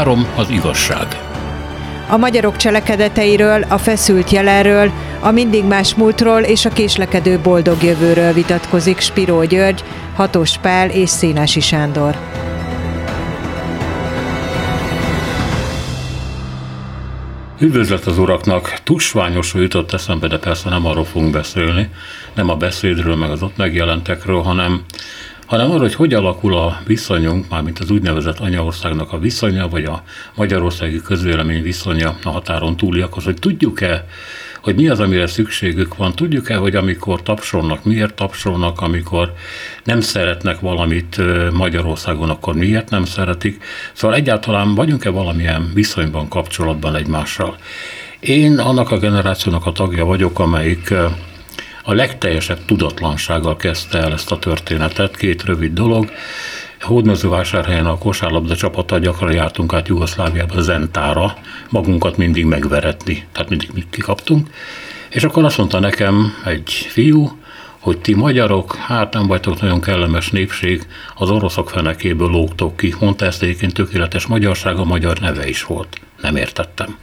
Három az igazság. A magyarok cselekedeteiről, a feszült jelenről, a mindig más múltról és a késlekedő boldog jövőről vitatkozik Spiró György, Hatos Pál és Szénási Sándor. Üdvözlet az uraknak! Tusványosra jutott eszembe, de persze nem arról fogunk beszélni, nem a beszédről, meg az ott megjelentekről, hanem hanem arra, hogy hogy alakul a viszonyunk, mármint az úgynevezett anyaországnak a viszonya, vagy a magyarországi közvélemény viszonya a határon túliakhoz, hogy tudjuk-e, hogy mi az, amire szükségük van, tudjuk-e, hogy amikor tapsolnak, miért tapsolnak, amikor nem szeretnek valamit Magyarországon, akkor miért nem szeretik. Szóval egyáltalán vagyunk-e valamilyen viszonyban, kapcsolatban egymással. Én annak a generációnak a tagja vagyok, amelyik a legteljesebb tudatlansággal kezdte el ezt a történetet. Két rövid dolog. Hódmezővásárhelyen a kosárlabda csapata gyakran jártunk át Jugoszláviába Zentára, magunkat mindig megveretni, tehát mindig mit kikaptunk. És akkor azt mondta nekem egy fiú, hogy ti magyarok, hát nem vagytok nagyon kellemes népség, az oroszok fenekéből lógtok ki. Mondta ezt egyébként tökéletes magyarság, a magyar neve is volt. Nem értettem.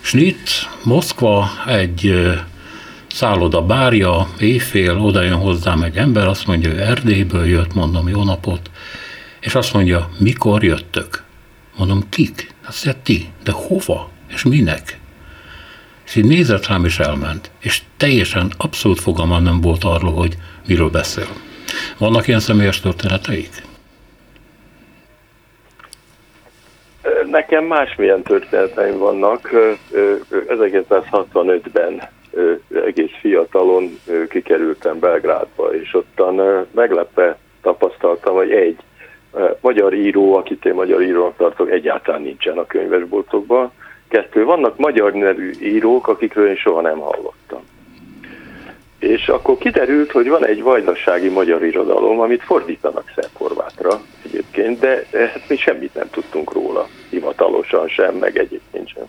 Snit, Moszkva egy szálloda bárja, éjfél, oda jön hozzám egy ember, azt mondja, hogy Erdélyből jött, mondom, jó napot, és azt mondja, mikor jöttök? Mondom, kik? Azt mondja, ti, de hova? És minek? És így nézett rám, és elment. És teljesen abszolút fogalmam nem volt arról, hogy miről beszél. Vannak ilyen személyes történeteik? Nekem másmilyen történeteim vannak. 1965-ben egész fiatalon kikerültem Belgrádba, és ottan meglepve tapasztaltam, hogy egy magyar író, akit én magyar írónak tartok, egyáltalán nincsen a könyvesboltokban. Kettő, vannak magyar nevű írók, akikről én soha nem hallottam. És akkor kiderült, hogy van egy vajdasági magyar irodalom, amit fordítanak szerkorvátra egyébként, de hát mi semmit nem tudtunk róla, hivatalosan sem, meg egyébként sem.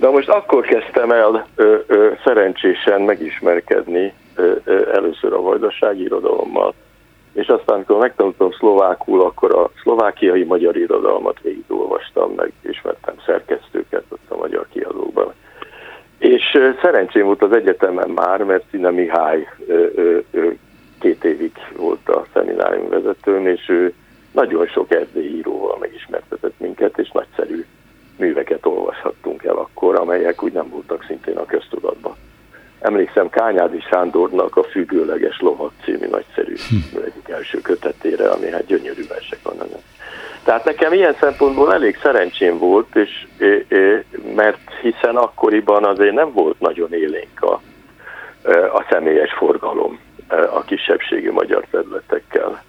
De most akkor kezdtem el ö, ö, szerencsésen megismerkedni ö, ö, először a vajdasági irodalommal, és aztán, amikor megtanultam szlovákul, akkor a szlovákiai magyar irodalmat végigolvastam, meg ismertem szerkesztőket ott a magyar kiadókban. És szerencsém volt az egyetemen már, mert Színe Mihály ö, ö, ö, két évig volt a szeminárium vezetőn, és ő nagyon sok erdélyi íróval megismertetett minket, és nagyszerű műveket olvashattunk el akkor, amelyek úgy nem voltak szintén a köztudatban. Emlékszem Kányádi Sándornak a Függőleges Lovat című nagyszerű hm. egyik első kötetére, ami hát gyönyörű versek van ennek. Tehát nekem ilyen szempontból elég szerencsém volt, és, mert hiszen akkoriban azért nem volt nagyon élénk a, a személyes forgalom a kisebbségi magyar területekkel.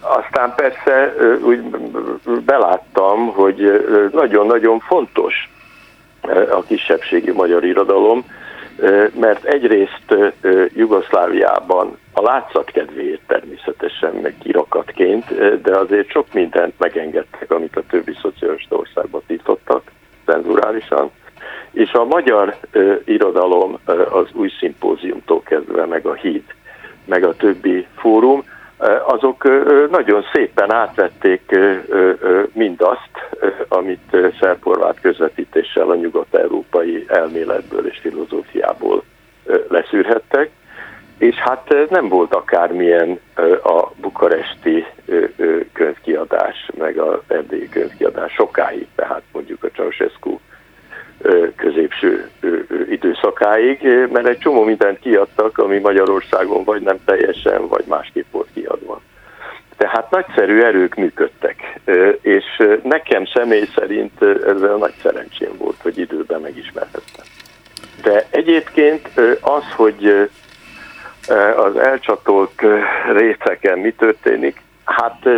Aztán persze úgy beláttam, hogy nagyon-nagyon fontos a kisebbségi magyar irodalom, mert egyrészt Jugoszláviában a látszat kedvéért természetesen, meg kirakatként, de azért sok mindent megengedtek, amit a többi szocialista országban tiltottak cenzurálisan, és a magyar irodalom az új szimpóziumtól kezdve, meg a híd, meg a többi fórum, azok nagyon szépen átvették mindazt, amit szerporvát közvetítéssel a nyugat-európai elméletből és filozófiából leszűrhettek, és hát nem volt akármilyen a bukaresti könyvkiadás, meg a erdélyi könyvkiadás sokáig, tehát mondjuk a Ceausescu középső időszakáig, mert egy csomó mindent kiadtak, ami Magyarországon vagy nem teljesen, vagy másképp volt kiadva. Tehát nagyszerű erők működtek, és nekem személy szerint ezzel nagy szerencsém volt, hogy időben megismerhettem. De egyébként az, hogy az elcsatolt részeken mi történik, hát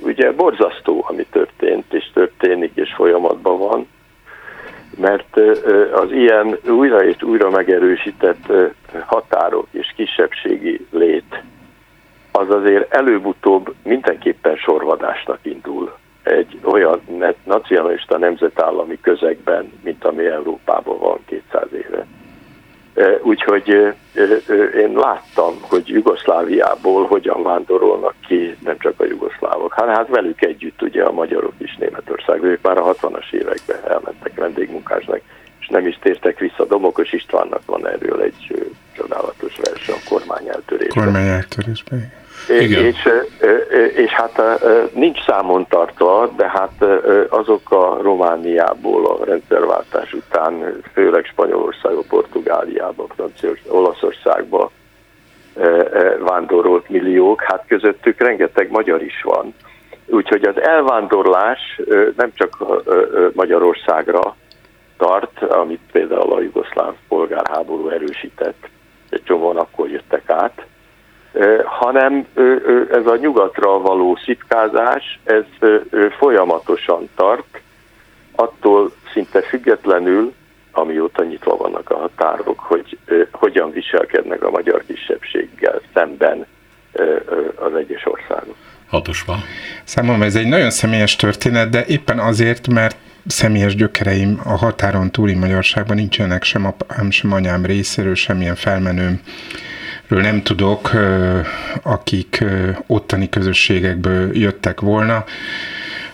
ugye borzasztó, ami történt, és történik, és folyamatban van, mert az ilyen újra és újra megerősített határok és kisebbségi lét az azért előbb-utóbb mindenképpen sorvadásnak indul egy olyan nacionalista nemzetállami közegben, mint ami Európában van 200 éve. Úgyhogy én láttam, hogy Jugoszláviából hogyan vándorolnak ki nem csak a jugoszlávok, hanem hát velük együtt ugye a magyarok is Németországba, ők már a 60-as években elmentek vendégmunkásnak, és nem is tértek vissza. Domokos Istvánnak van erről egy csodálatos vers a kormány eltörésben. Igen. És, és hát nincs számon tartva, de hát azok a Romániából a rendszerváltás után, főleg Spanyolországba, Portugáliába, Franciaországba, Olaszországba vándorolt milliók, hát közöttük rengeteg magyar is van. Úgyhogy az elvándorlás nem csak Magyarországra tart, amit például a jugoszláv polgárháború erősített, egy csomóan akkor jöttek át, hanem ez a nyugatra való szitkázás, ez folyamatosan tart, attól szinte függetlenül, amióta nyitva vannak a határok, hogy hogyan viselkednek a magyar kisebbséggel szemben az egyes országok. Hatosva. Számomra ez egy nagyon személyes történet, de éppen azért, mert személyes gyökereim a határon túli magyarságban nincsenek sem apám, sem anyám részéről, semmilyen felmenőm ről nem tudok, akik ottani közösségekből jöttek volna.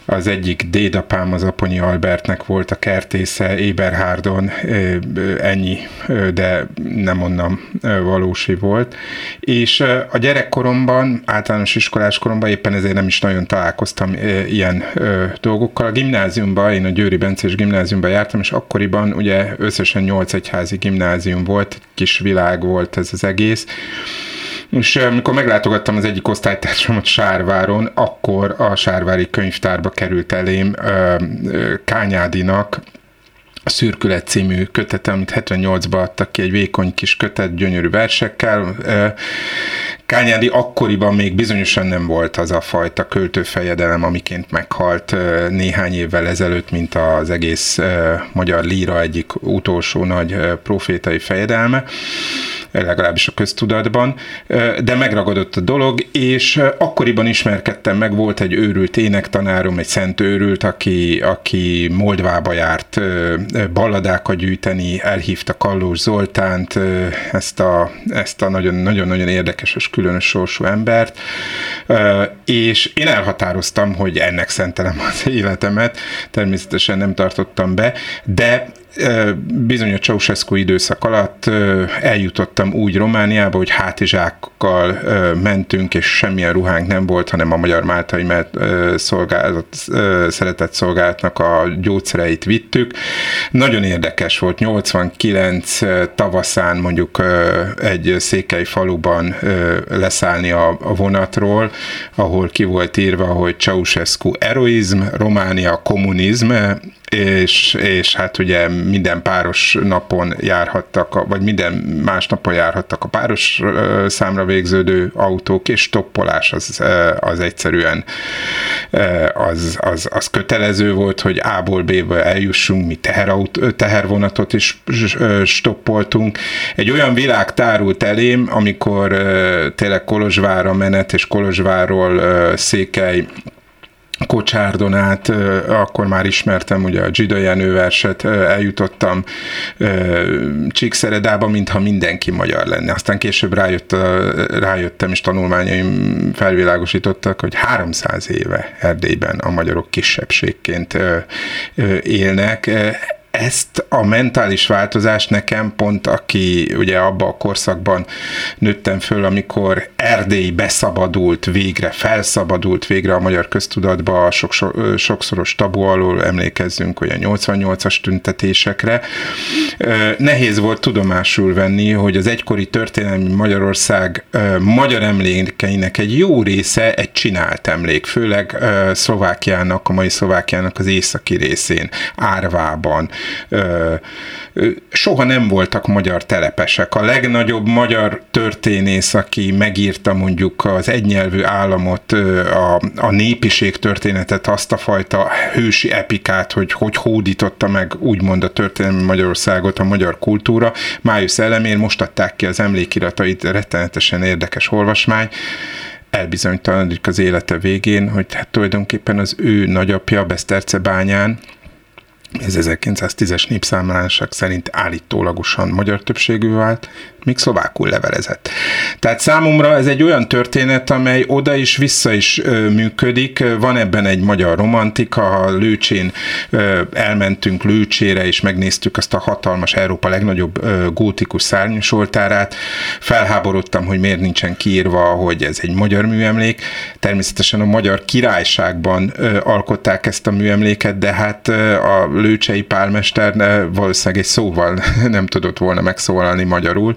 Az egyik dédapám az Aponyi Albertnek volt a kertésze Éberhárdon, ennyi, de nem onnan valósi volt. És a gyerekkoromban, általános iskolás koromban éppen ezért nem is nagyon találkoztam ilyen dolgokkal. A gimnáziumban, én a Győri Bencés gimnáziumban jártam, és akkoriban ugye összesen 8 egyházi gimnázium volt, kis világ volt ez az egész, és amikor meglátogattam az egyik osztálytársamat Sárváron, akkor a Sárvári könyvtárba került elém Kányádinak a Szürkület című kötete, amit 78-ban adtak ki, egy vékony kis kötet, gyönyörű versekkel. Kányádi akkoriban még bizonyosan nem volt az a fajta költőfejedelem, amiként meghalt néhány évvel ezelőtt, mint az egész magyar líra egyik utolsó nagy profétai fejedelme legalábbis a köztudatban, de megragadott a dolog, és akkoriban ismerkedtem meg, volt egy őrült énektanárom, egy szent őrült, aki, aki Moldvába járt balladákat gyűjteni, elhívta Kallós Zoltánt, ezt a, ezt a nagyon-nagyon érdekes és különös sorsú embert, és én elhatároztam, hogy ennek szentelem az életemet, természetesen nem tartottam be, de bizony a Ceausescu időszak alatt eljutottam úgy Romániába, hogy hátizsákkal mentünk, és semmilyen ruhánk nem volt, hanem a Magyar Máltai szolgálat, szeretett szolgálatnak a gyógyszereit vittük. Nagyon érdekes volt, 89 tavaszán mondjuk egy székely faluban leszállni a vonatról, ahol ki volt írva, hogy Ceausescu eroizm, Románia kommunizm, és, és hát ugye minden páros napon járhattak, vagy minden más napon járhattak a páros számra végződő autók, és stoppolás az, az egyszerűen az, az, az kötelező volt, hogy A-ból B-be eljussunk, mi teherautó, tehervonatot is stoppoltunk. Egy olyan világ tárult elém, amikor tényleg Kolozsvára menet, és Kolozsvárról Székely Kocsárdon át, akkor már ismertem ugye a Gida Jenő verset, eljutottam Csíkszeredába, mintha mindenki magyar lenne. Aztán később rájött, rájöttem, és tanulmányaim felvilágosítottak, hogy 300 éve Erdélyben a magyarok kisebbségként élnek ezt a mentális változást nekem pont, aki ugye abba a korszakban nőttem föl, amikor Erdély beszabadult végre, felszabadult végre a magyar köztudatba a sok, sokszoros tabu alól, emlékezzünk a 88-as tüntetésekre. Nehéz volt tudomásul venni, hogy az egykori történelmi Magyarország magyar emlékeinek egy jó része egy csinált emlék, főleg Szlovákiának, a mai Szlovákiának az északi részén, Árvában, soha nem voltak magyar telepesek. A legnagyobb magyar történész, aki megírta mondjuk az egynyelvű államot, a, a népiség történetet, azt a fajta hősi epikát, hogy hogy hódította meg úgymond a történelmi Magyarországot a magyar kultúra. Májusz elemér most adták ki az emlékiratait, rettenetesen érdekes olvasmány elbizonytalanodik az élete végén, hogy hát tulajdonképpen az ő nagyapja Beszterce bányán ez 1910-es népszámlálások szerint állítólagosan magyar többségű vált, még szlovákul levelezett. Tehát számomra ez egy olyan történet, amely oda is vissza is ö, működik. Van ebben egy magyar romantika, ha Lőcsén ö, elmentünk Lőcsére, és megnéztük azt a hatalmas Európa legnagyobb ö, gótikus szárnyasoltárát, felháborodtam, hogy miért nincsen kiírva, hogy ez egy magyar műemlék. Természetesen a magyar királyságban ö, alkották ezt a műemléket, de hát ö, a lőcsei pálmester valószínűleg egy szóval nem tudott volna megszólalni magyarul.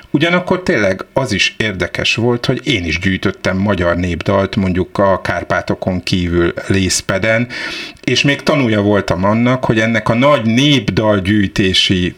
Ugyanakkor tényleg az is érdekes volt, hogy én is gyűjtöttem magyar népdalt, mondjuk a Kárpátokon kívül Lészpeden, és még tanulja voltam annak, hogy ennek a nagy népdalgyűjtési,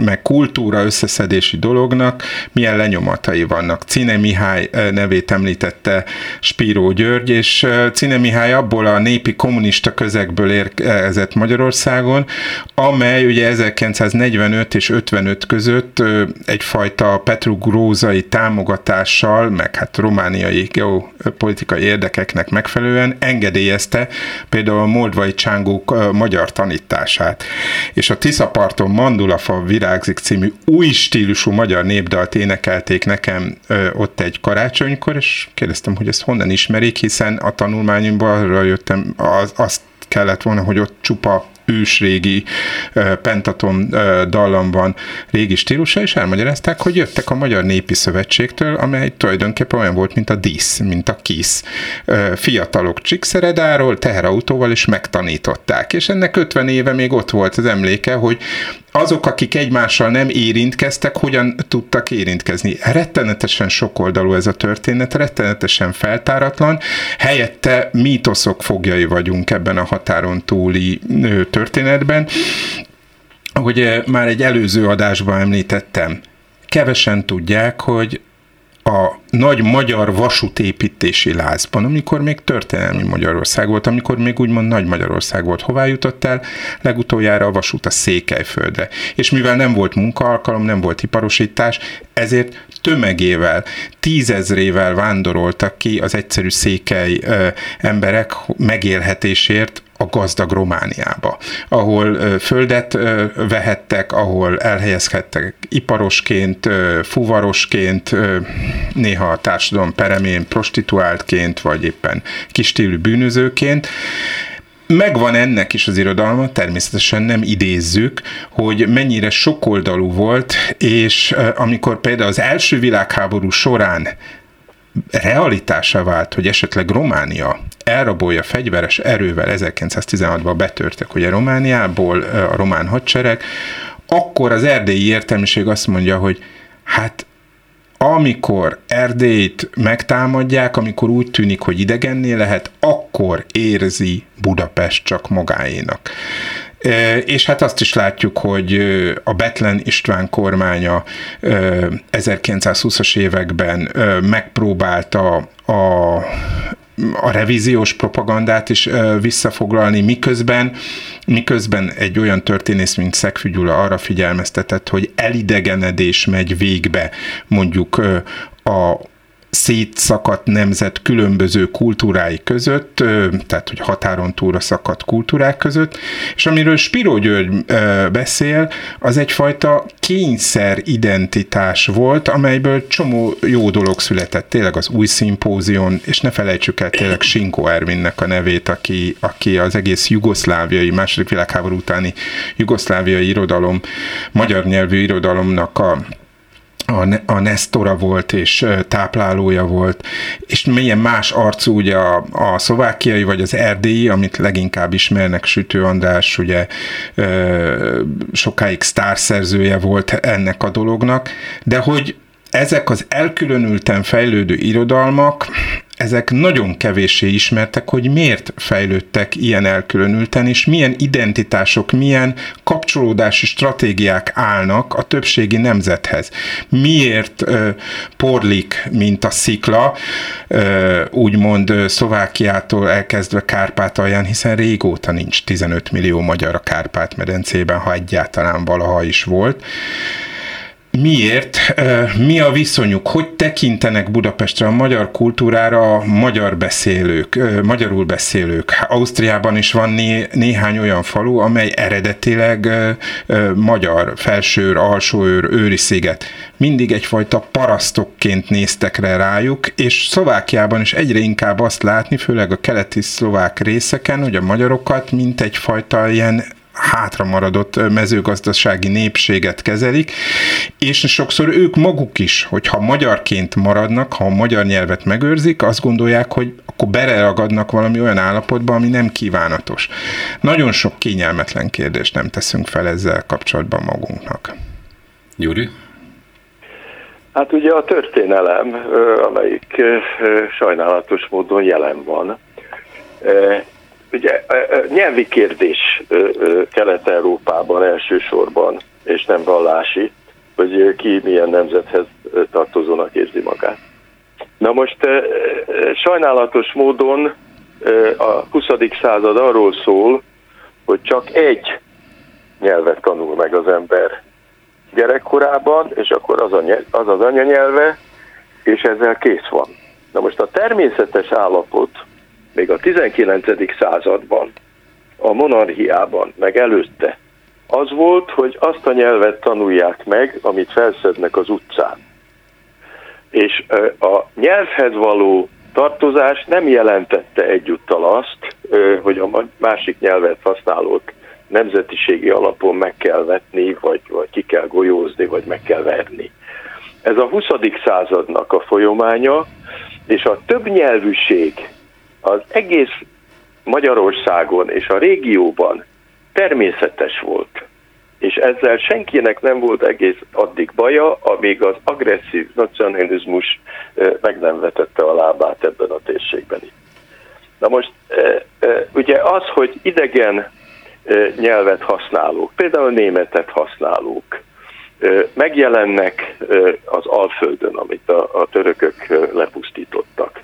meg kultúra összeszedési dolognak milyen lenyomatai vannak. Cine Mihály nevét említette Spíró György, és Cine Mihály abból a népi kommunista közegből érkezett Magyarországon, amely ugye 1945 és 55 között egyfajta petrogrózai támogatással, meg hát romániai geopolitikai érdekeknek megfelelően engedélyezte például a moldvai csángók magyar tanítását. És a Tiszaparton Mandulafa virágzik című új stílusú magyar népdalt énekelték nekem ott egy karácsonykor, és kérdeztem, hogy ezt honnan ismerik, hiszen a tanulmányomban arra jöttem, az, azt kellett volna, hogy ott csupa ősrégi pentaton dallam van régi stílusa, és elmagyarázták, hogy jöttek a Magyar Népi Szövetségtől, amely tulajdonképpen olyan volt, mint a dísz, mint a kisz. Fiatalok Csíkszeredáról, teherautóval is megtanították, és ennek 50 éve még ott volt az emléke, hogy azok, akik egymással nem érintkeztek, hogyan tudtak érintkezni. Rettenetesen sokoldalú ez a történet, rettenetesen feltáratlan, helyette mítoszok fogjai vagyunk ebben a határon túli történetben. Ahogy már egy előző adásban említettem, kevesen tudják, hogy a nagy magyar vasútépítési lázban, amikor még történelmi Magyarország volt, amikor még úgymond nagy Magyarország volt. Hová jutott el? Legutoljára a vasút a Székelyföldre. És mivel nem volt munkaalkalom, nem volt iparosítás, ezért tömegével, tízezrével vándoroltak ki az egyszerű székely ö, emberek megélhetésért a gazdag Romániába, ahol földet vehettek, ahol elhelyezkedtek iparosként, fuvarosként, néha a társadalom peremén prostituáltként, vagy éppen kistílű bűnözőként, megvan ennek is az irodalma, természetesen nem idézzük, hogy mennyire sokoldalú volt, és amikor például az első világháború során realitása vált, hogy esetleg Románia elrabolja fegyveres erővel 1916-ban betörtek ugye Romániából a román hadsereg, akkor az erdélyi értelmiség azt mondja, hogy hát amikor Erdélyt megtámadják, amikor úgy tűnik, hogy idegenné lehet, akkor érzi Budapest csak magáénak. És hát azt is látjuk, hogy a Betlen István kormánya 1920-as években megpróbálta a a revíziós propagandát is visszafoglalni, miközben, miközben egy olyan történész, mint Szegfű Gyula arra figyelmeztetett, hogy elidegenedés megy végbe mondjuk a szétszakadt nemzet különböző kultúrái között, tehát hogy határon túlra szakadt kultúrák között, és amiről Spiró György beszél, az egyfajta kényszer identitás volt, amelyből csomó jó dolog született, tényleg az új szimpózion, és ne felejtsük el tényleg Sinko Ervinnek a nevét, aki, aki az egész jugoszláviai, második világháború utáni jugoszláviai irodalom, magyar nyelvű irodalomnak a a, a Nestora volt, és táplálója volt, és milyen más arcú ugye a, a szlovákiai, vagy az erdélyi, amit leginkább ismernek, Sütő András, ugye sokáig sztárszerzője volt ennek a dolognak, de hogy ezek az elkülönülten fejlődő irodalmak, ezek nagyon kevéssé ismertek, hogy miért fejlődtek ilyen elkülönülten, és milyen identitások, milyen kapcsolódási stratégiák állnak a többségi nemzethez. Miért uh, porlik, mint a szikla, uh, úgymond Szlovákiától elkezdve Kárpátalján, hiszen régóta nincs 15 millió magyar a Kárpát-medencében, ha egyáltalán valaha is volt miért, mi a viszonyuk, hogy tekintenek Budapestre a magyar kultúrára a magyar beszélők, magyarul beszélők. Ausztriában is van né, néhány olyan falu, amely eredetileg magyar, felsőr, alsóőr, őri. Mindig egyfajta parasztokként néztek rá rájuk, és Szlovákiában is egyre inkább azt látni, főleg a keleti szlovák részeken, hogy a magyarokat mint egyfajta ilyen hátra maradott mezőgazdasági népséget kezelik, és sokszor ők maguk is, hogyha magyarként maradnak, ha a magyar nyelvet megőrzik, azt gondolják, hogy akkor bereragadnak valami olyan állapotba, ami nem kívánatos. Nagyon sok kényelmetlen kérdést nem teszünk fel ezzel kapcsolatban magunknak. Gyuri? Hát ugye a történelem, amelyik sajnálatos módon jelen van, Ugye nyelvi kérdés Kelet-Európában elsősorban, és nem vallási, hogy ki milyen nemzethez tartozónak érzi magát. Na most sajnálatos módon a 20. század arról szól, hogy csak egy nyelvet tanul meg az ember gyerekkorában, és akkor az, a, az az anyanyelve, és ezzel kész van. Na most a természetes állapot még a 19. században, a monarchiában, meg előtte, az volt, hogy azt a nyelvet tanulják meg, amit felszednek az utcán. És a nyelvhez való tartozás nem jelentette egyúttal azt, hogy a másik nyelvet használót nemzetiségi alapon meg kell vetni, vagy, vagy ki kell golyózni, vagy meg kell verni. Ez a 20. századnak a folyamánya, és a többnyelvűség az egész Magyarországon és a régióban természetes volt. És ezzel senkinek nem volt egész addig baja, amíg az agresszív nacionalizmus meg nem vetette a lábát ebben a térségben. Na most ugye az, hogy idegen nyelvet használók, például németet használók, megjelennek az Alföldön, amit a, törökök lepusztítottak.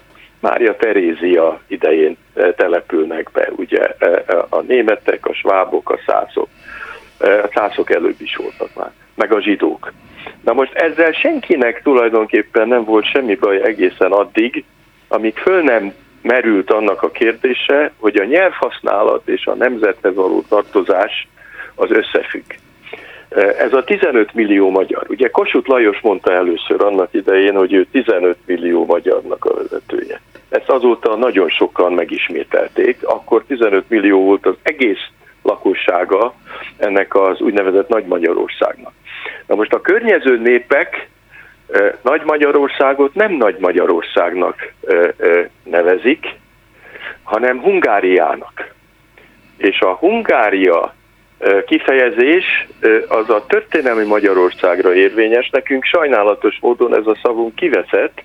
Mária Terézia idején e, települnek be, ugye e, e, a németek, a svábok, a szászok. A szászok előbb is voltak már, meg a zsidók. Na most ezzel senkinek tulajdonképpen nem volt semmi baj egészen addig, amíg föl nem merült annak a kérdése, hogy a nyelvhasználat és a nemzethez való tartozás az összefügg. Ez a 15 millió magyar. Ugye Kossuth Lajos mondta először annak idején, hogy ő 15 millió magyarnak a vezetője. Ezt azóta nagyon sokan megismételték. Akkor 15 millió volt az egész lakossága ennek az úgynevezett Nagy Magyarországnak. Na most a környező népek Nagy Magyarországot nem Nagy Magyarországnak nevezik, hanem Hungáriának. És a Hungária kifejezés az a történelmi Magyarországra érvényes. Nekünk sajnálatos módon ez a szavunk kiveszett,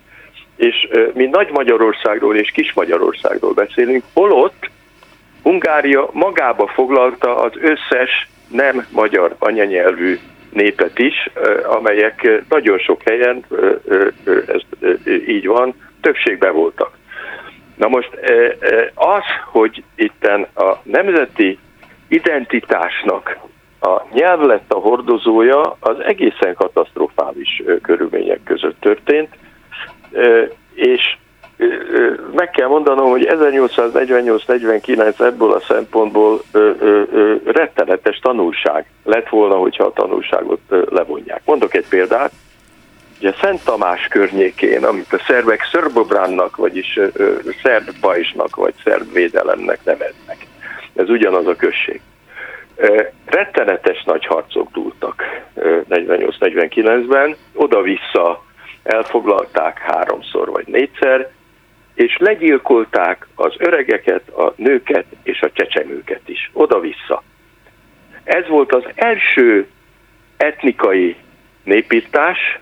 és mi Nagy Magyarországról és Kis Magyarországról beszélünk, holott Hungária magába foglalta az összes nem magyar anyanyelvű népet is, amelyek nagyon sok helyen, ez így van, többségben voltak. Na most az, hogy itten a nemzeti identitásnak a nyelv lett a hordozója, az egészen katasztrofális körülmények között történt, és meg kell mondanom, hogy 1848-49 ebből a szempontból rettenetes tanulság lett volna, hogyha a tanulságot levonják. Mondok egy példát. Ugye Szent Tamás környékén, amit a szervek szörbobránnak, vagyis szerb pajsnak, vagy szerb védelemnek neveznek. Ez ugyanaz a község. Rettenetes nagy harcok dúltak 48-49-ben, oda-vissza elfoglalták háromszor vagy négyszer, és legyilkolták az öregeket, a nőket és a csecsemőket is, oda-vissza. Ez volt az első etnikai népírtás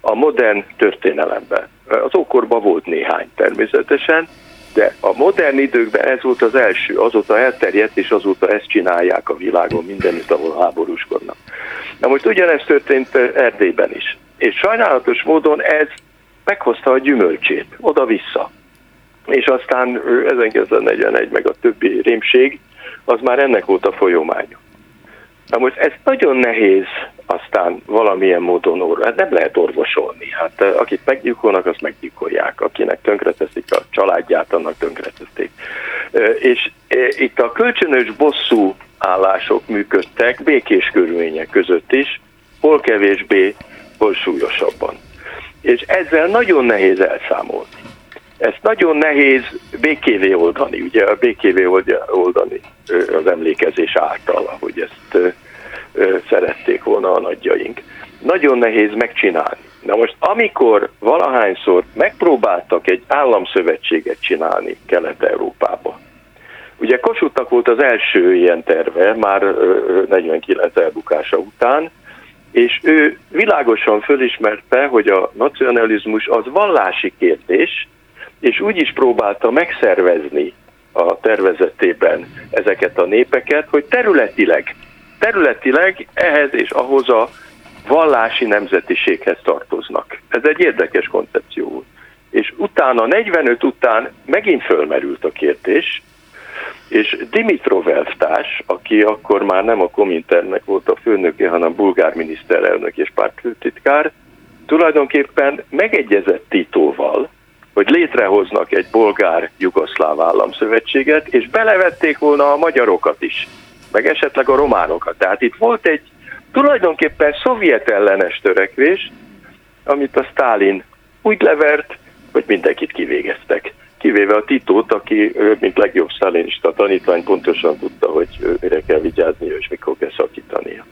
a modern történelemben. Az ókorban volt néhány természetesen, de a modern időkben ez volt az első, azóta elterjedt, és azóta ezt csinálják a világon mindenütt, ahol háborúskodnak. Na most ugyanezt történt Erdélyben is. És sajnálatos módon ez meghozta a gyümölcsét, oda-vissza. És aztán 1941 meg a többi rémség, az már ennek volt a folyománya. Na most ez nagyon nehéz aztán valamilyen módon or, hát nem lehet orvosolni. Hát akit meggyilkolnak, azt meggyilkolják. Akinek tönkreteszik a családját, annak tönkreteszik. És itt a kölcsönös bosszú állások működtek békés körülmények között is, hol kevésbé, hol súlyosabban. És ezzel nagyon nehéz elszámolni. Ezt nagyon nehéz békévé oldani, ugye a békévé oldani az emlékezés által, ahogy ezt szerették volna a nagyjaink. Nagyon nehéz megcsinálni. Na most, amikor valahányszor megpróbáltak egy államszövetséget csinálni Kelet-Európába, ugye Kossuthnak volt az első ilyen terve, már 49 elbukása után, és ő világosan fölismerte, hogy a nacionalizmus az vallási kérdés, és úgy is próbálta megszervezni a tervezetében ezeket a népeket, hogy területileg, területileg ehhez és ahhoz a vallási nemzetiséghez tartoznak. Ez egy érdekes koncepció. És utána, 45 után megint fölmerült a kérdés, és Dimitrov elvtárs, aki akkor már nem a Kominternek volt a főnöke, hanem bulgár miniszterelnök és pártfőtitkár, tulajdonképpen megegyezett Titóval, hogy létrehoznak egy bolgár-jugoszláv államszövetséget, és belevették volna a magyarokat is, meg esetleg a románokat. Tehát itt volt egy tulajdonképpen szovjet ellenes törekvés, amit a Stálin úgy levert, hogy mindenkit kivégeztek. Kivéve a Titót, aki mint legjobb szalinista tanítvány pontosan tudta, hogy mire kell vigyáznia és mikor kell szakítania.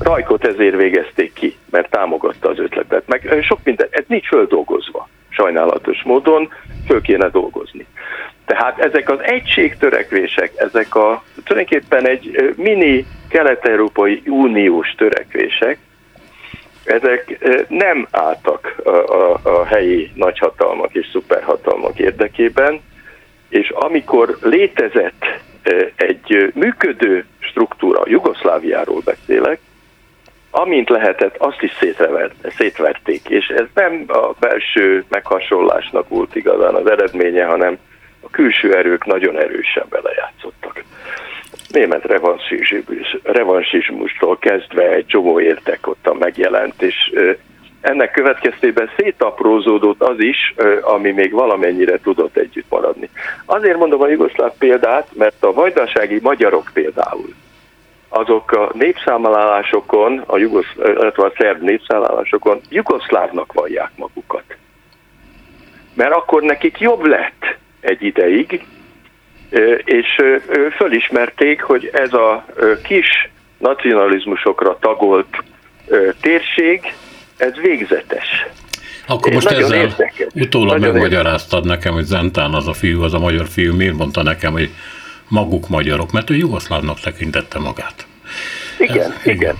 Rajkot ezért végezték ki, mert támogatta az ötletet. Meg sok minden, ez nincs földolgozva sajnálatos módon, föl kéne dolgozni. Tehát ezek az egységtörekvések, ezek a tulajdonképpen egy mini kelet-európai uniós törekvések, ezek nem álltak a, a, a helyi nagyhatalmak és szuperhatalmak érdekében, és amikor létezett egy működő struktúra, Jugoszláviáról beszélek, amint lehetett, azt is szétverték, és ez nem a belső meghasonlásnak volt igazán az eredménye, hanem a külső erők nagyon erősen belejátszottak. Német revansizmustól kezdve egy csomó értek ott megjelent, és ennek következtében szétaprózódott az is, ami még valamennyire tudott együtt maradni. Azért mondom a jugoszláv példát, mert a vajdasági magyarok például azok a népszámlálásokon, a, jugosz, a szerb népszámlálásokon jugoszlávnak vallják magukat. Mert akkor nekik jobb lett egy ideig, és fölismerték, hogy ez a kis nacionalizmusokra tagolt térség, ez végzetes. Akkor most Nagyon ezzel érdekes. utólag megmagyaráztad nekem, hogy Zentán az a fiú, az a magyar fiú, miért mondta nekem, hogy maguk magyarok, mert ő jugoszlávnak tekintette magát. Igen, Ez, igen. igen.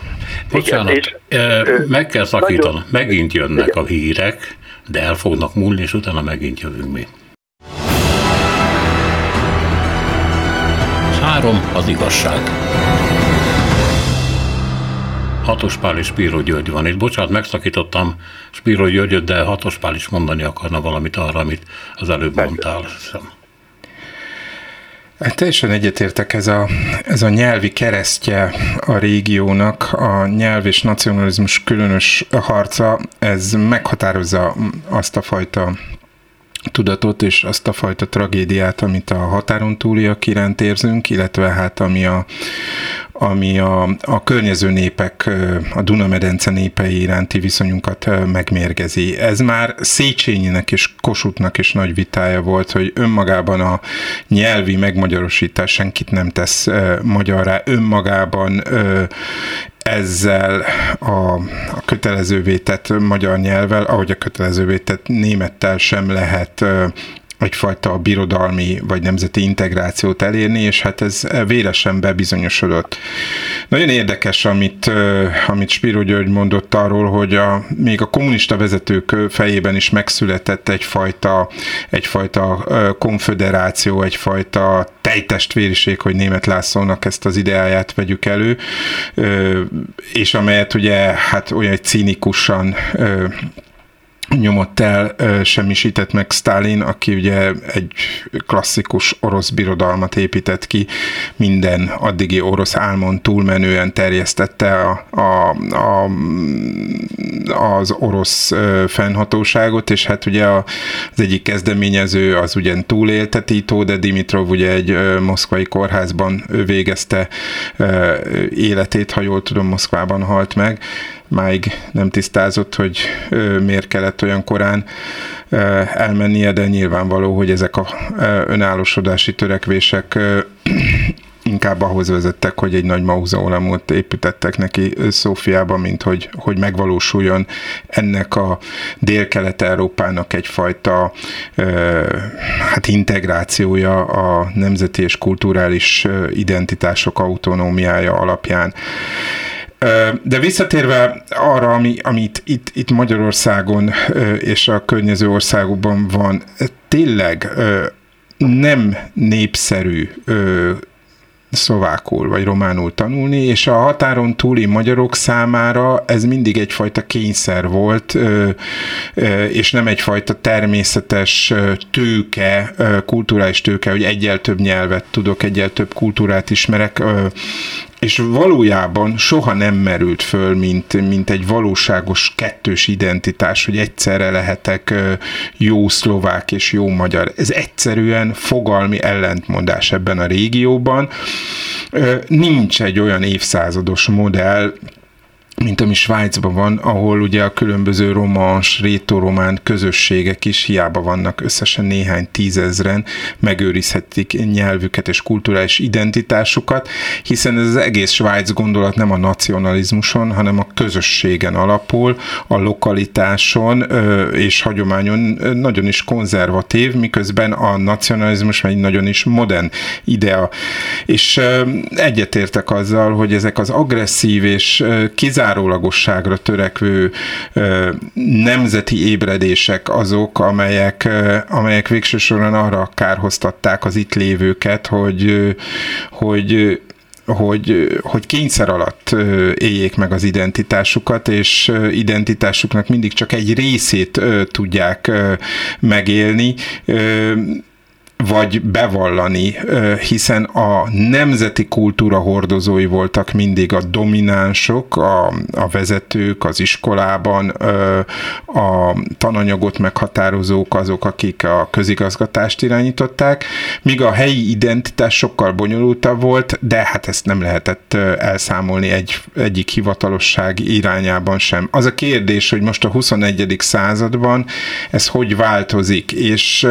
Bocsánat, igen, és, meg kell szakítani, nagyon, megint jönnek igen. a hírek, de el fognak múlni, és utána megint jövünk mi. Három az igazság. Hatos Pál és Spíró György van itt. Bocsánat, megszakítottam Spíró Györgyöt, de Hatos Pál is mondani akarna valamit arra, amit az előbb mondtál. Hiszem. Hát teljesen egyetértek, ez a, ez a nyelvi keresztje a régiónak, a nyelv és nacionalizmus különös harca, ez meghatározza azt a fajta tudatot és azt a fajta tragédiát, amit a határon túliak iránt érzünk, illetve hát ami a, ami a, a környező népek, a Dunamedence népei iránti viszonyunkat megmérgezi. Ez már Széchenyinek és Kossuthnak is nagy vitája volt, hogy önmagában a nyelvi megmagyarosítás senkit nem tesz magyarra, önmagában ezzel a, a kötelezővé tett magyar nyelvvel, ahogy a kötelezővé tett némettel sem lehet egyfajta birodalmi vagy nemzeti integrációt elérni, és hát ez véresen bebizonyosodott. Nagyon érdekes, amit, amit Spiro György mondott arról, hogy a, még a kommunista vezetők fejében is megszületett egyfajta, egyfajta konfederáció, egyfajta tejtestvériség, hogy német Lászlónak ezt az ideáját vegyük elő, és amelyet ugye hát olyan cínikusan nyomott el, semmisített meg Stalin, aki ugye egy klasszikus orosz birodalmat épített ki, minden addigi orosz álmon túlmenően terjesztette a, a, a, az orosz fennhatóságot, és hát ugye az egyik kezdeményező az ugyan túlélte Tito, de Dimitrov ugye egy moszkvai kórházban végezte életét, ha jól tudom, Moszkvában halt meg, máig nem tisztázott, hogy miért kellett olyan korán elmennie, de nyilvánvaló, hogy ezek a önállósodási törekvések inkább ahhoz vezettek, hogy egy nagy mauzóleumot építettek neki Szófiában, mint hogy, hogy megvalósuljon ennek a dél-kelet-európának egyfajta hát integrációja a nemzeti és kulturális identitások autonómiája alapján. De visszatérve arra, ami, amit itt, itt Magyarországon és a környező országokban van, tényleg nem népszerű szlovákul vagy románul tanulni, és a határon túli magyarok számára ez mindig egyfajta kényszer volt, és nem egyfajta természetes tőke, kulturális tőke, hogy egyel több nyelvet tudok, egyel több kultúrát ismerek, és valójában soha nem merült föl, mint, mint egy valóságos kettős identitás, hogy egyszerre lehetek jó szlovák és jó magyar. Ez egyszerűen fogalmi ellentmondás ebben a régióban. Nincs egy olyan évszázados modell, mint ami Svájcban van, ahol ugye a különböző romans, rétoromán közösségek is hiába vannak összesen néhány tízezren, megőrizhetik nyelvüket és kulturális identitásukat, hiszen ez az egész Svájc gondolat nem a nacionalizmuson, hanem a közösségen alapul, a lokalitáson és hagyományon nagyon is konzervatív, miközben a nacionalizmus egy nagyon is modern idea. És egyetértek azzal, hogy ezek az agresszív és kizárólag kizárólagosságra törekvő nemzeti ébredések azok, amelyek, amelyek végső soron arra kárhoztatták az itt lévőket, hogy, hogy hogy, hogy kényszer alatt éljék meg az identitásukat, és identitásuknak mindig csak egy részét tudják megélni vagy bevallani, hiszen a nemzeti kultúra hordozói voltak mindig a dominánsok, a, a vezetők az iskolában, a tananyagot meghatározók azok, akik a közigazgatást irányították, míg a helyi identitás sokkal bonyolultabb volt, de hát ezt nem lehetett elszámolni egy, egyik hivatalosság irányában sem. Az a kérdés, hogy most a 21. században ez hogy változik, és,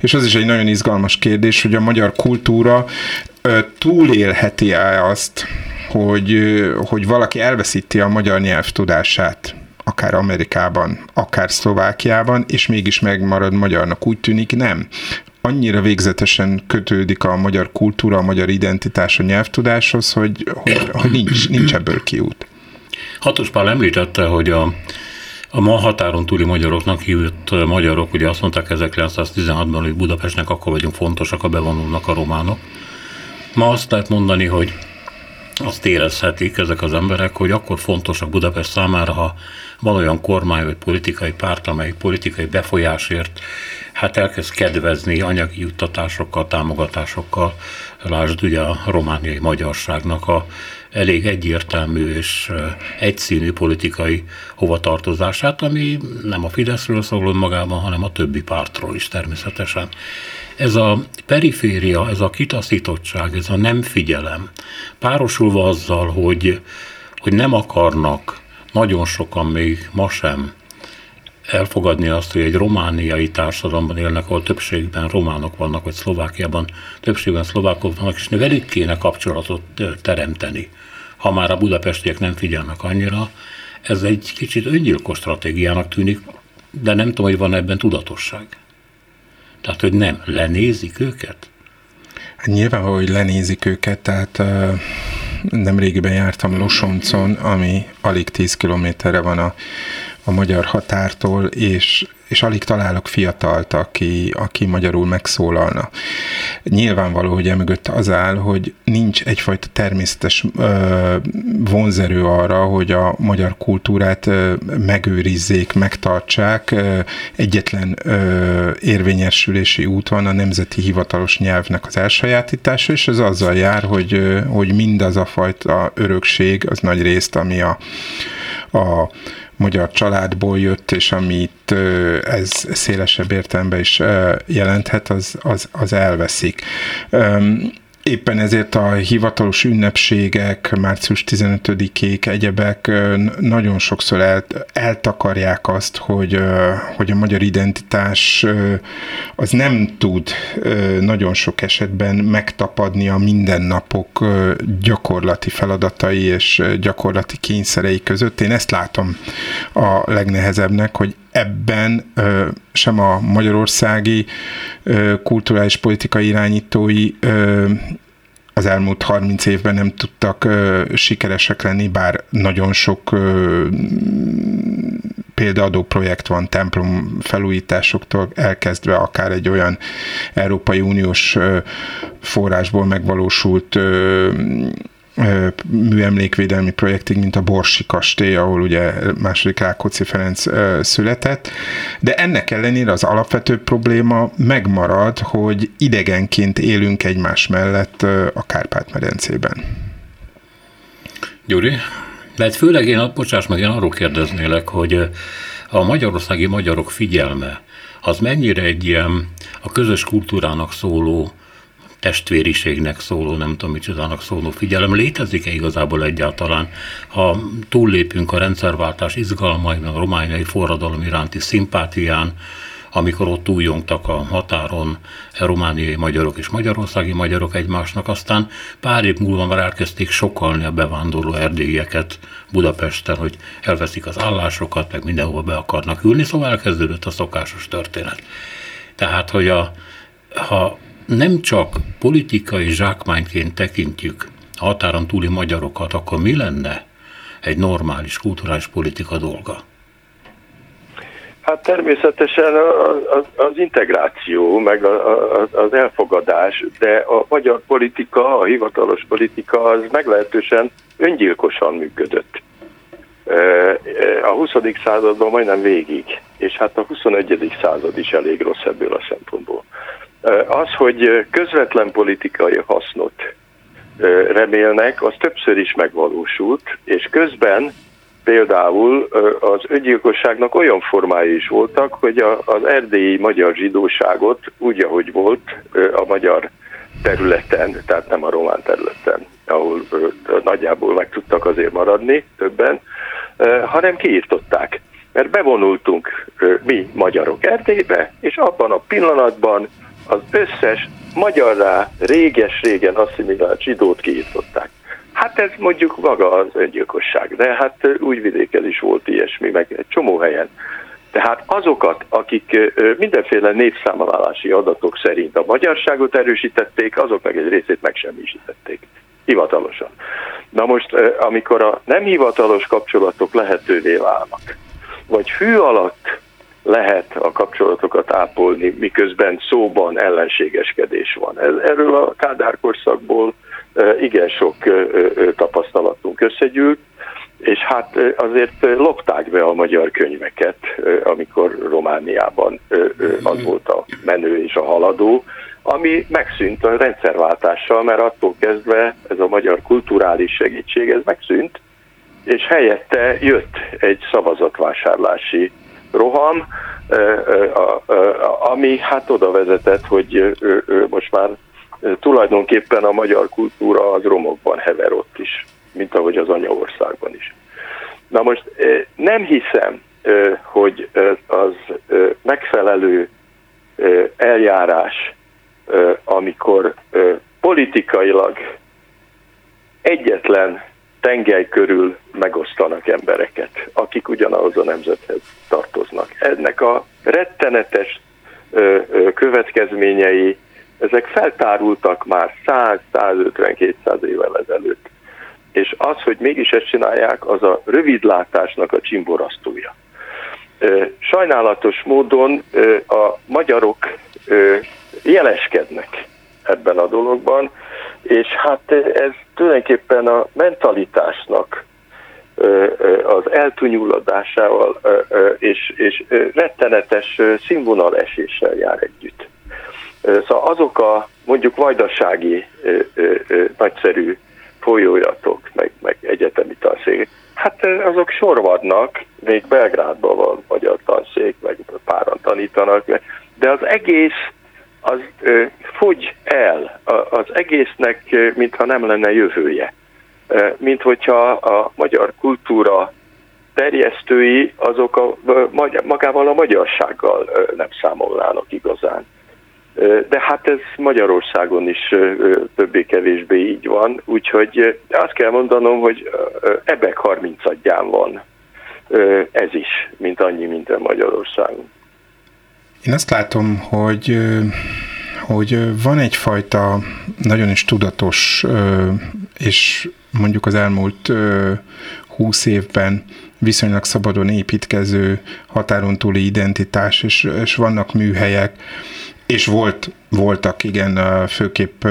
és az is egy nagyon izgalmas kérdés, hogy a magyar kultúra túlélheti-e azt, hogy, hogy valaki elveszíti a magyar nyelv tudását akár Amerikában, akár Szlovákiában, és mégis megmarad magyarnak. Úgy tűnik nem. Annyira végzetesen kötődik a magyar kultúra, a magyar identitás a nyelvtudáshoz, hogy, hogy, hogy nincs, nincs ebből kiút. Hatos Pál említette, hogy a a ma határon túli magyaroknak hívott magyarok, ugye azt mondták 1916-ban, hogy Budapestnek akkor vagyunk fontosak, a bevonulnak a románok. Ma azt lehet mondani, hogy azt érezhetik ezek az emberek, hogy akkor fontosak Budapest számára, ha van olyan kormány vagy politikai párt, amely politikai befolyásért hát elkezd kedvezni anyagi juttatásokkal, támogatásokkal. Lásd ugye a romániai magyarságnak a elég egyértelmű és egyszínű politikai hovatartozását, ami nem a Fideszről szól magában, hanem a többi pártról is természetesen. Ez a periféria, ez a kitaszítottság, ez a nem figyelem, párosulva azzal, hogy, hogy nem akarnak nagyon sokan még ma sem elfogadni azt, hogy egy romániai társadalomban élnek, ahol többségben románok vannak, vagy Szlovákiában többségben szlovákok vannak, és velük kéne kapcsolatot teremteni ha már a budapestiek nem figyelnek annyira, ez egy kicsit öngyilkos stratégiának tűnik, de nem tudom, hogy van ebben tudatosság. Tehát, hogy nem, lenézik őket? Hát nyilvánvaló, hogy lenézik őket, tehát uh, nem régiben jártam Losoncon, ami alig 10 kilométerre van a a magyar határtól, és, és alig találok fiatalt, aki, aki magyarul megszólalna. Nyilvánvaló, hogy emögött az áll, hogy nincs egyfajta természetes ö, vonzerő arra, hogy a magyar kultúrát ö, megőrizzék, megtartsák. Ö, egyetlen ö, érvényesülési út van a nemzeti hivatalos nyelvnek az elsajátítása, és ez azzal jár, hogy, ö, hogy mindaz a fajta örökség, az nagy részt, ami a, a magyar családból jött, és amit ez szélesebb értelemben is jelenthet, az, az, az elveszik. Éppen ezért a hivatalos ünnepségek, március 15-ék, egyebek nagyon sokszor el, eltakarják azt, hogy, hogy a magyar identitás az nem tud nagyon sok esetben megtapadni a mindennapok gyakorlati feladatai és gyakorlati kényszerei között. Én ezt látom a legnehezebbnek, hogy ebben sem a magyarországi kulturális politikai irányítói az elmúlt 30 évben nem tudtak sikeresek lenni, bár nagyon sok példaadó projekt van templom felújításoktól elkezdve akár egy olyan Európai Uniós forrásból megvalósult műemlékvédelmi projektig, mint a Borsi kastély, ahol ugye második Rákóczi Ferenc született, de ennek ellenére az alapvető probléma megmarad, hogy idegenként élünk egymás mellett a Kárpát-medencében. Gyuri, mert főleg én, bocsáss meg, én arról kérdeznélek, hogy a magyarországi magyarok figyelme, az mennyire egy ilyen a közös kultúrának szóló testvériségnek szóló, nem tudom micsodának szóló figyelem létezik-e igazából egyáltalán? Ha túllépünk a rendszerváltás izgalmain, a romániai forradalom iránti szimpátián, amikor ott újjongtak a határon a romániai magyarok és magyarországi magyarok egymásnak, aztán pár év múlva már elkezdték sokalni a bevándorló erdélyeket Budapesten, hogy elveszik az állásokat, meg mindenhova be akarnak ülni, szóval elkezdődött a szokásos történet. Tehát, hogy a, ha nem csak politikai zsákmányként tekintjük a határon túli magyarokat, akkor mi lenne egy normális kulturális politika dolga? Hát természetesen az, integráció, meg az elfogadás, de a magyar politika, a hivatalos politika az meglehetősen öngyilkosan működött. A 20. században majdnem végig, és hát a 21. század is elég rossz ebből a szempontból. Az, hogy közvetlen politikai hasznot remélnek, az többször is megvalósult, és közben például az öngyilkosságnak olyan formái is voltak, hogy az erdélyi magyar zsidóságot úgy, ahogy volt a magyar területen, tehát nem a román területen, ahol nagyjából meg tudtak azért maradni többen, hanem kiírtották. Mert bevonultunk mi magyarok Erdélybe, és abban a pillanatban az összes magyarrá réges-régen asszimilált zsidót kiírtották. Hát ez mondjuk maga az öngyilkosság, de hát újvidéken is volt ilyesmi, meg egy csomó helyen. Tehát azokat, akik mindenféle népszámlálási adatok szerint a magyarságot erősítették, azok meg egy részét megsemmisítették. Hivatalosan. Na most, amikor a nem hivatalos kapcsolatok lehetővé válnak, vagy fű alatt lehet a kapcsolatokat ápolni, miközben szóban ellenségeskedés van. Erről a Kádár korszakból igen sok tapasztalatunk összegyűlt, és hát azért lopták be a magyar könyveket, amikor Romániában az volt a menő és a haladó, ami megszűnt a rendszerváltással, mert attól kezdve ez a magyar kulturális segítség, ez megszűnt, és helyette jött egy szavazatvásárlási roham, ami hát oda vezetett, hogy most már tulajdonképpen a magyar kultúra az romokban hever ott is, mint ahogy az anyaországban is. Na most nem hiszem, hogy az megfelelő eljárás, amikor politikailag egyetlen tengely körül megosztanak embereket, akik ugyanahoz a nemzethez tartoznak. Ennek a rettenetes következményei, ezek feltárultak már 100-150-200 évvel ezelőtt. És az, hogy mégis ezt csinálják, az a rövidlátásnak a csimborasztója. Sajnálatos módon a magyarok jeleskednek ebben a dologban, és hát ez tulajdonképpen a mentalitásnak az eltúnyuladásával és, és rettenetes színvonaleséssel jár együtt. Szóval azok a mondjuk vajdasági nagyszerű folyóiratok, meg, meg egyetemi tanszék, hát azok sorvadnak, még Belgrádban van magyar tanszék, meg páran tanítanak, de az egész az fogy el, az egésznek mintha nem lenne jövője. Mint hogyha a magyar kultúra terjesztői azok a, magával a magyarsággal nem számolnának igazán. De hát ez Magyarországon is többé-kevésbé így van, úgyhogy azt kell mondanom, hogy ebek 30 van ez is, mint annyi, mint a Magyarországon. Én azt látom, hogy hogy van egyfajta nagyon is tudatos, és mondjuk az elmúlt húsz évben viszonylag szabadon építkező határon túli identitás, és, és vannak műhelyek, és volt, voltak, igen, főképp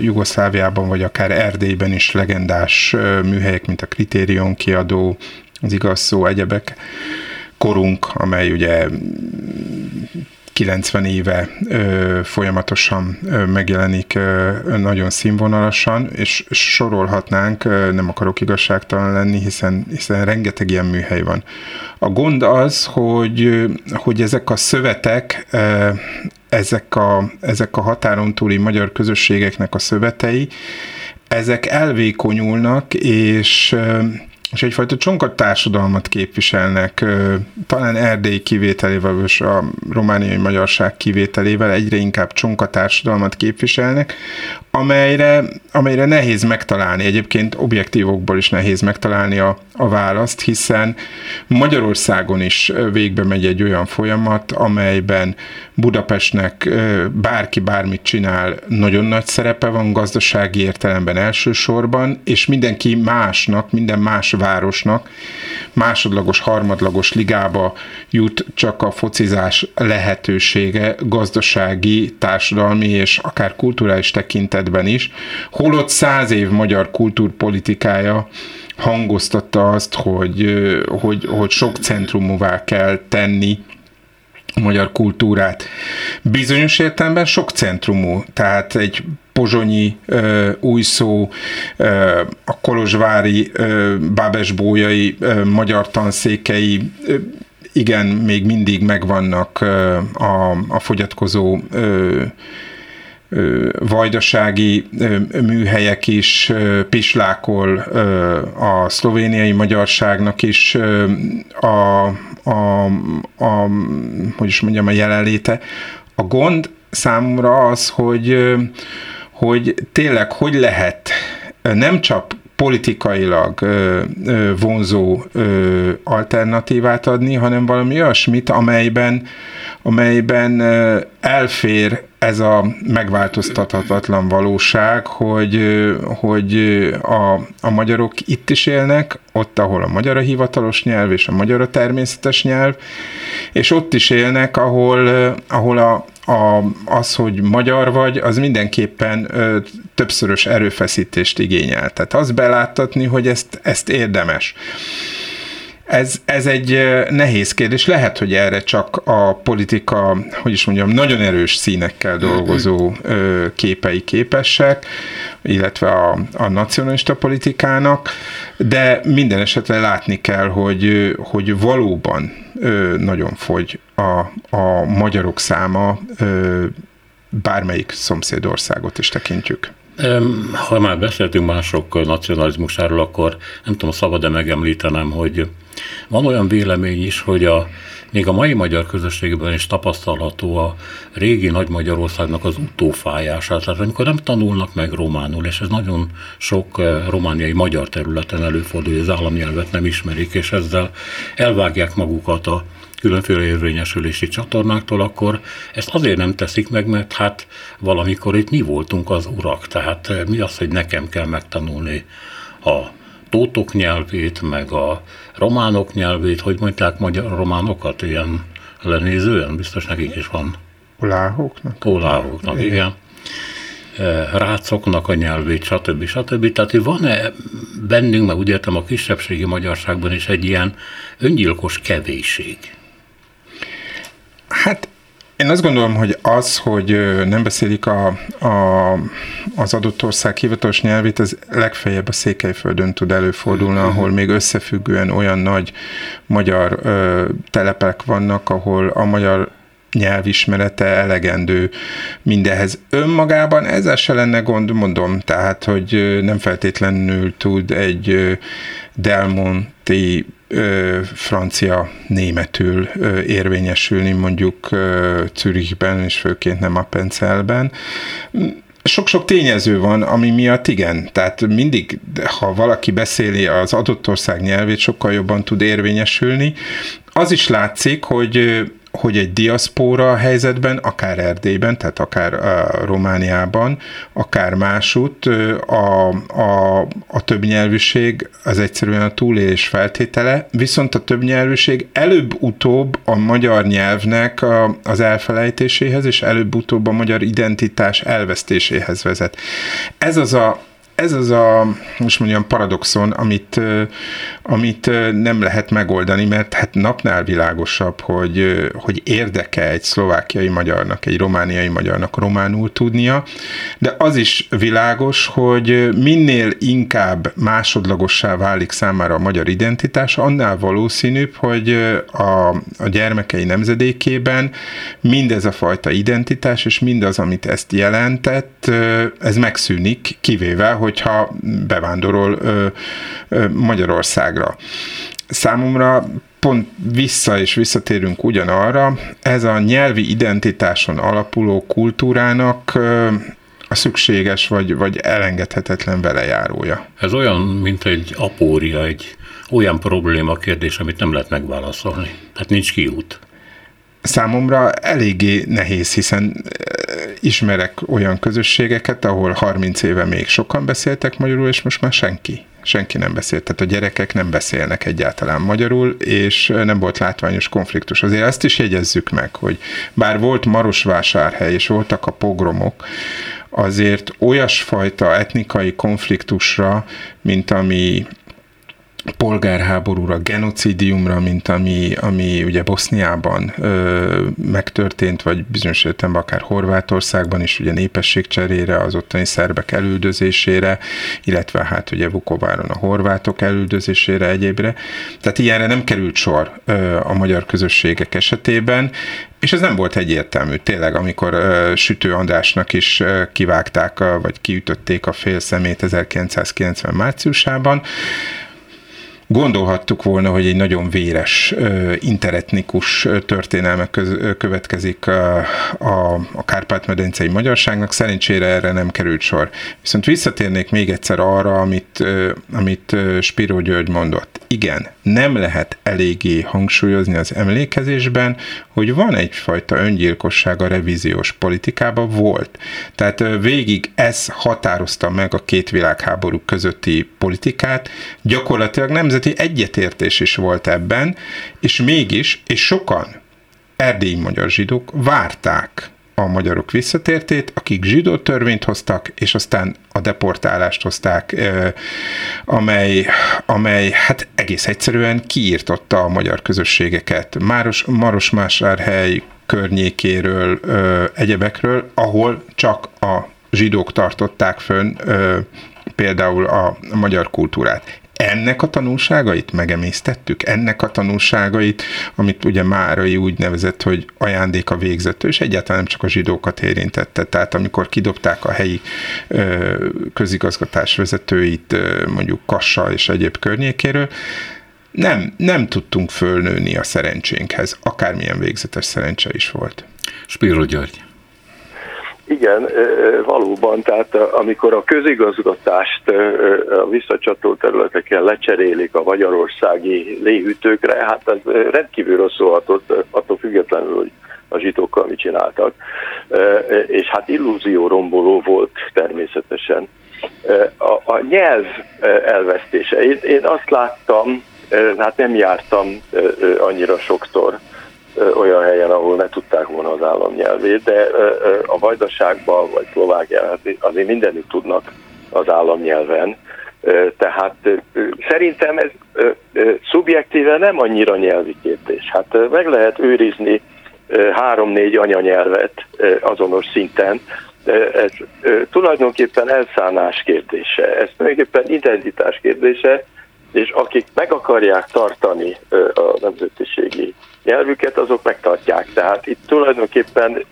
Jugoszláviában, vagy akár Erdélyben is legendás műhelyek, mint a Kritérion kiadó, az igaz szó, egyebek, korunk, amely ugye 90 éve ö, folyamatosan ö, megjelenik ö, nagyon színvonalasan, és sorolhatnánk, ö, nem akarok igazságtalan lenni, hiszen, hiszen rengeteg ilyen műhely van. A gond az, hogy, hogy ezek a szövetek, ö, ezek a, ezek a határon túli magyar közösségeknek a szövetei, ezek elvékonyulnak, és és egyfajta csonkat társadalmat képviselnek, talán Erdély kivételével, és a romániai magyarság kivételével egyre inkább csonka társadalmat képviselnek, amelyre, amelyre nehéz megtalálni, egyébként objektívokból is nehéz megtalálni a, a választ, hiszen Magyarországon is végbe megy egy olyan folyamat, amelyben Budapestnek bárki bármit csinál, nagyon nagy szerepe van gazdasági értelemben elsősorban, és mindenki másnak, minden más városnak másodlagos, harmadlagos ligába jut csak a focizás lehetősége gazdasági, társadalmi és akár kulturális tekintetben is, holott száz év magyar kultúrpolitikája hangoztatta azt, hogy, hogy, hogy sok centrumúvá kell tenni magyar kultúrát. Bizonyos értelemben sok centrumú, tehát egy pozsonyi ö, új szó, ö, a kolozsvári, ö, bábesbójai, ö, magyar tanszékei, ö, igen, még mindig megvannak ö, a, a fogyatkozó ö, vajdasági műhelyek is, pislákol a szlovéniai magyarságnak is a, a, a, hogy is mondjam, a jelenléte. A gond számomra az, hogy, hogy tényleg hogy lehet nem csak politikailag vonzó alternatívát adni, hanem valami olyasmit, amelyben, amelyben elfér ez a megváltoztathatatlan valóság, hogy, hogy a, a magyarok itt is élnek, ott, ahol a magyar a hivatalos nyelv, és a magyar a természetes nyelv, és ott is élnek, ahol, ahol a, a, az, hogy magyar vagy, az mindenképpen ö, többszörös erőfeszítést igényel. Tehát azt beláttatni, hogy ezt, ezt érdemes. Ez, ez egy nehéz kérdés. Lehet, hogy erre csak a politika, hogy is mondjam, nagyon erős színekkel dolgozó képei képesek, illetve a, a nacionalista politikának, de minden esetre látni kell, hogy, hogy valóban nagyon fogy a, a magyarok száma, bármelyik szomszédországot is tekintjük. Ha már beszéltünk mások nacionalizmusáról, akkor nem tudom, szabad-e megemlítenem, hogy van olyan vélemény is, hogy a, még a mai magyar közösségben is tapasztalható a régi Nagy Magyarországnak az utófájása. Tehát amikor nem tanulnak meg románul, és ez nagyon sok eh, romániai magyar területen előfordul, hogy az államnyelvet nem ismerik, és ezzel elvágják magukat a különféle érvényesülési csatornáktól, akkor ezt azért nem teszik meg, mert hát valamikor itt mi voltunk az urak, tehát eh, mi az, hogy nekem kell megtanulni a tótok nyelvét, meg a románok nyelvét, hogy mondták magyar románokat, ilyen lenézően, biztos nekik is van. Oláhoknak? Oláhoknak, igen. igen rácoknak a nyelvét, stb. stb. Tehát van-e bennünk, meg úgy értem a kisebbségi magyarságban is egy ilyen öngyilkos kevésség? Hát én azt gondolom, hogy az, hogy nem beszélik a, a, az adott ország hivatalos nyelvét, az legfeljebb a Székelyföldön tud előfordulni, mhm. ahol még összefüggően olyan nagy magyar ö, telepek vannak, ahol a magyar nyelvismerete elegendő mindehez. Önmagában ezzel se lenne gond, mondom, tehát, hogy nem feltétlenül tud egy Delmonti francia németül érvényesülni mondjuk Zürichben, és főként nem a Pencelben sok-sok tényező van, ami miatt igen. Tehát mindig, ha valaki beszéli az adott ország nyelvét, sokkal jobban tud érvényesülni. Az is látszik, hogy hogy egy diaszpóra helyzetben, akár Erdélyben, tehát akár uh, Romániában, akár másút a, a, a többnyelvűség az egyszerűen a túlélés feltétele, viszont a többnyelvűség előbb-utóbb a magyar nyelvnek a, az elfelejtéséhez, és előbb-utóbb a magyar identitás elvesztéséhez vezet. Ez az a ez az a, most mondjam, paradoxon, amit, amit nem lehet megoldani, mert hát napnál világosabb, hogy, hogy érdeke egy szlovákiai magyarnak, egy romániai magyarnak románul tudnia, de az is világos, hogy minél inkább másodlagossá válik számára a magyar identitás, annál valószínűbb, hogy a, a gyermekei nemzedékében mindez a fajta identitás, és mindaz, amit ezt jelentett, ez megszűnik, kivéve, hogy hogyha bevándorol ö, ö, Magyarországra. Számomra pont vissza és visszatérünk ugyanarra, ez a nyelvi identitáson alapuló kultúrának a szükséges vagy, vagy elengedhetetlen velejárója. Ez olyan, mint egy apória, egy olyan probléma kérdés, amit nem lehet megválaszolni. Tehát nincs kiút. Számomra eléggé nehéz, hiszen ismerek olyan közösségeket, ahol 30 éve még sokan beszéltek magyarul, és most már senki. Senki nem beszélt, tehát a gyerekek nem beszélnek egyáltalán magyarul, és nem volt látványos konfliktus. Azért ezt is jegyezzük meg, hogy bár volt Marosvásárhely, és voltak a pogromok, azért olyasfajta etnikai konfliktusra, mint ami polgárháborúra, genocidiumra, mint ami, ami ugye Boszniában ö, megtörtént, vagy bizonyos értelemben akár Horvátországban is ugye népességcserére, az ottani szerbek elüldözésére, illetve hát ugye Vukováron a horvátok elüldözésére, egyébre. Tehát ilyenre nem került sor ö, a magyar közösségek esetében, és ez nem volt egyértelmű, tényleg, amikor uh, Sütő Andrásnak is uh, kivágták, a, vagy kiütötték a fél szemét 1990 márciusában, Gondolhattuk volna, hogy egy nagyon véres interetnikus történelme következik a, a, a Kárpát-medencei magyarságnak, szerencsére erre nem került sor. Viszont visszatérnék még egyszer arra, amit, amit Spiro György mondott. Igen, nem lehet eléggé hangsúlyozni az emlékezésben, hogy van egyfajta öngyilkosság a revíziós politikában volt. Tehát végig ez határozta meg a két világháború közötti politikát, gyakorlatilag nemzeti egyetértés is volt ebben, és mégis, és sokan erdélyi magyar zsidók várták a magyarok visszatértét, akik zsidó törvényt hoztak, és aztán a deportálást hozták, amely, amely hát egész egyszerűen kiírtotta a magyar közösségeket. Máros, Marosmásárhely környékéről, egyebekről, ahol csak a zsidók tartották fönn például a magyar kultúrát ennek a tanulságait megemésztettük, ennek a tanulságait, amit ugye Márai úgy nevezett, hogy ajándék a végzető, és egyáltalán nem csak a zsidókat érintette. Tehát amikor kidobták a helyi ö, közigazgatás vezetőit, ö, mondjuk Kassa és egyéb környékéről, nem, nem tudtunk fölnőni a szerencsénkhez, akármilyen végzetes szerencse is volt. Spiro György. Igen, valóban, tehát amikor a közigazgatást a visszacsatolt területeken lecserélik a magyarországi léhűtőkre, hát ez rendkívül rosszul hatott, attól függetlenül, hogy a zsitókkal mit csináltak. És hát illúzió romboló volt természetesen. A, a nyelv elvesztése. Én, én azt láttam, hát nem jártam annyira sokszor olyan helyen, ahol ne tudták volna az államnyelvét, de a Vajdaságban vagy Szlovákiában azért mindenütt tudnak az államnyelven. Tehát szerintem ez szubjektíve nem annyira nyelvi kérdés. Hát meg lehet őrizni három-négy anyanyelvet azonos szinten, ez tulajdonképpen elszállás kérdése, ez tulajdonképpen identitás kérdése, és akik meg akarják tartani a nemzetiségi nyelvüket, azok megtartják. Tehát itt tulajdonképpen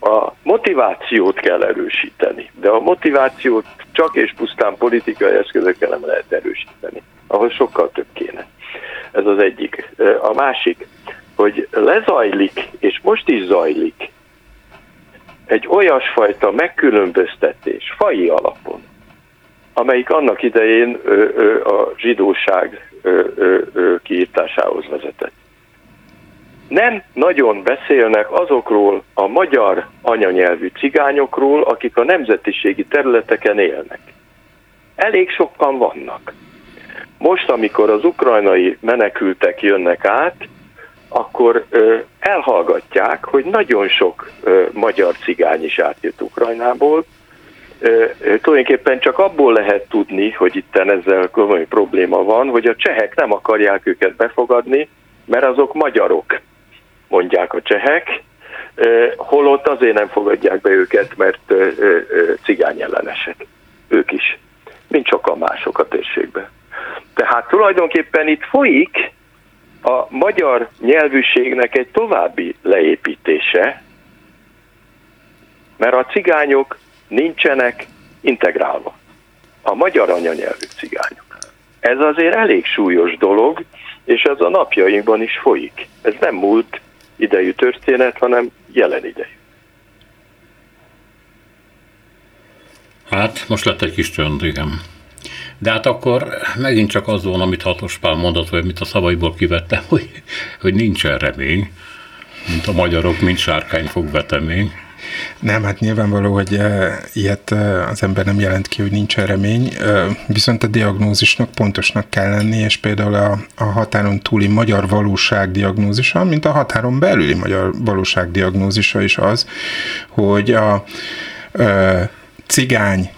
a motivációt kell erősíteni, de a motivációt csak és pusztán politikai eszközökkel nem lehet erősíteni, ahhoz sokkal több kéne. Ez az egyik. A másik, hogy lezajlik, és most is zajlik, egy olyasfajta megkülönböztetés fai alapon, amelyik annak idején a zsidóság kiírtásához vezetett nem nagyon beszélnek azokról a magyar anyanyelvű cigányokról, akik a nemzetiségi területeken élnek. Elég sokan vannak. Most, amikor az ukrajnai menekültek jönnek át, akkor ö, elhallgatják, hogy nagyon sok ö, magyar cigány is átjött Ukrajnából. Ö, ö, tulajdonképpen csak abból lehet tudni, hogy itt ezzel komoly probléma van, hogy a csehek nem akarják őket befogadni, mert azok magyarok mondják a csehek, holott azért nem fogadják be őket, mert cigány ellenesek. Ők is, mint sokan mások a térségben. Tehát tulajdonképpen itt folyik a magyar nyelvűségnek egy további leépítése, mert a cigányok nincsenek integrálva. A magyar anyanyelvű cigányok. Ez azért elég súlyos dolog, és ez a napjainkban is folyik. Ez nem múlt idejű történet, hanem jelen idejű. Hát, most lett egy kis csönd, igen. De hát akkor megint csak az van, amit Hatos Pál mondott, vagy mit a szavaiból kivettem, hogy, hogy nincsen remény, mint a magyarok, mint sárkány fog betemény. Nem, hát nyilvánvaló, hogy eh, ilyet eh, az ember nem jelent ki, hogy nincs remény, eh, viszont a diagnózisnak pontosnak kell lenni, és például a, a határon túli magyar valóság diagnózisa, mint a határon belüli magyar valóság diagnózisa is az, hogy a, a cigány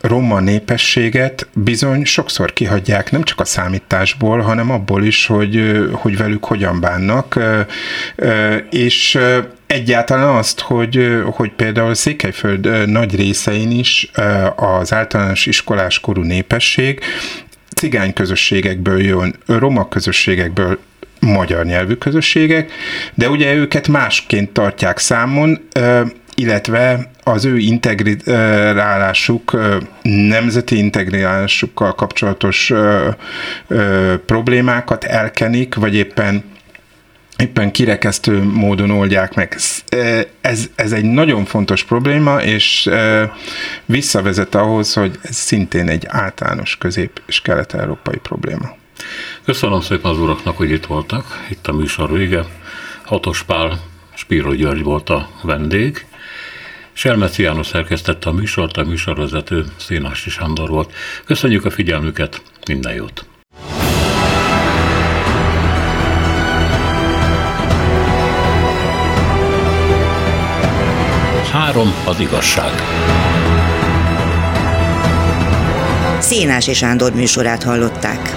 roma népességet bizony sokszor kihagyják nem csak a számításból, hanem abból is, hogy, hogy velük hogyan bánnak, és egyáltalán azt, hogy, hogy például Székelyföld nagy részein is az általános iskolás korú népesség cigány közösségekből jön, roma közösségekből magyar nyelvű közösségek, de ugye őket másként tartják számon, illetve az ő integrálásuk, nemzeti integrálásukkal kapcsolatos problémákat elkenik, vagy éppen éppen kirekesztő módon oldják meg. Ez, ez egy nagyon fontos probléma, és visszavezet ahhoz, hogy ez szintén egy általános közép- és kelet-európai probléma. Köszönöm szépen az uraknak, hogy itt voltak. Itt a műsor vége. Hatos Pál, Spiro György volt a vendég. Selmeci János szerkesztette a műsort, a műsorvezető Szénási Sándor volt. Köszönjük a figyelmüket, minden jót! Három az igazság. Szénási Sándor műsorát hallották.